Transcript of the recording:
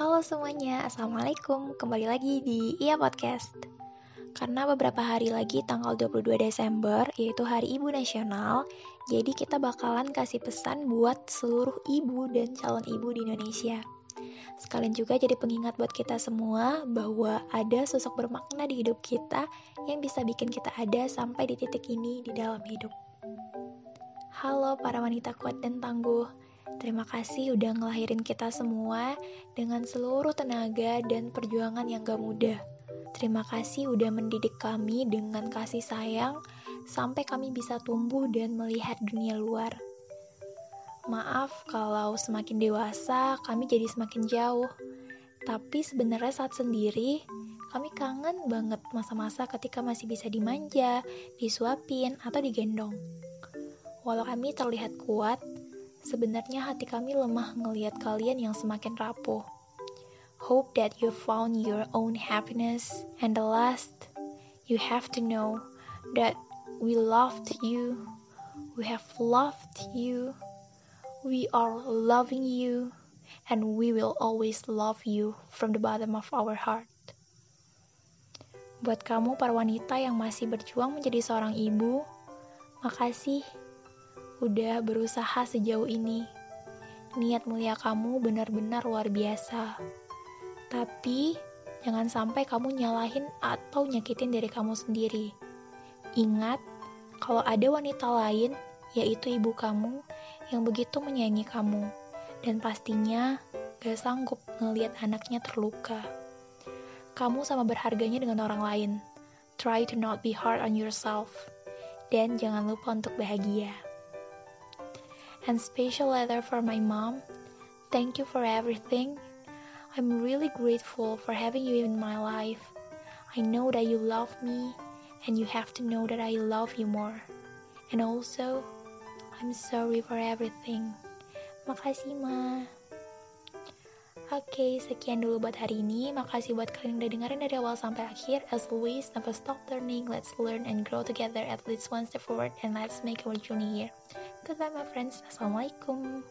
Halo semuanya, Assalamualaikum. Kembali lagi di Iya Podcast. Karena beberapa hari lagi tanggal 22 Desember Yaitu Hari Ibu Nasional Jadi kita bakalan kasih pesan buat seluruh ibu dan calon ibu di Indonesia. Sekalian juga jadi pengingat buat kita semua Bahwa ada sosok bermakna di hidup kita Yang bisa bikin kita ada sampai di titik ini di dalam hidup. Halo para wanita kuat dan tangguh Terima kasih udah ngelahirin kita semua dengan seluruh tenaga dan perjuangan yang gak mudah. Terima kasih udah mendidik kami dengan kasih sayang sampai kami bisa tumbuh dan melihat dunia luar. Maaf kalau semakin dewasa kami jadi semakin jauh. Tapi sebenarnya saat sendiri kami kangen banget masa-masa ketika masih bisa dimanja, disuapin, atau digendong. Walau kami terlihat kuat, Sebenarnya hati kami lemah ngelihat kalian yang semakin rapuh. Hope that you found your own happiness. And the last, you have to know that we loved you. We have loved you. We are loving you. And we will always love you from the bottom of our heart. Buat kamu para wanita yang masih berjuang menjadi seorang ibu, makasih udah berusaha sejauh ini. Niat mulia kamu benar-benar luar biasa. Tapi, jangan sampai kamu nyalahin atau nyakitin diri kamu sendiri. Ingat, kalau ada wanita lain, yaitu ibu kamu, yang begitu menyayangi kamu. Dan pastinya, gak sanggup ngeliat anaknya terluka. Kamu sama berharganya dengan orang lain. Try to not be hard on yourself. Dan jangan lupa untuk bahagia and special letter for my mom. Thank you for everything. I'm really grateful for having you in my life. I know that you love me, and you have to know that I love you more. And also, I'm sorry for everything. Makasih, Ma. Oke, okay, sekian dulu buat hari ini. Makasih buat kalian udah dengerin dari awal sampai akhir. As always, never stop learning. Let's learn and grow together at least one step forward and let's make our journey here. Goodbye my friends. Assalamualaikum.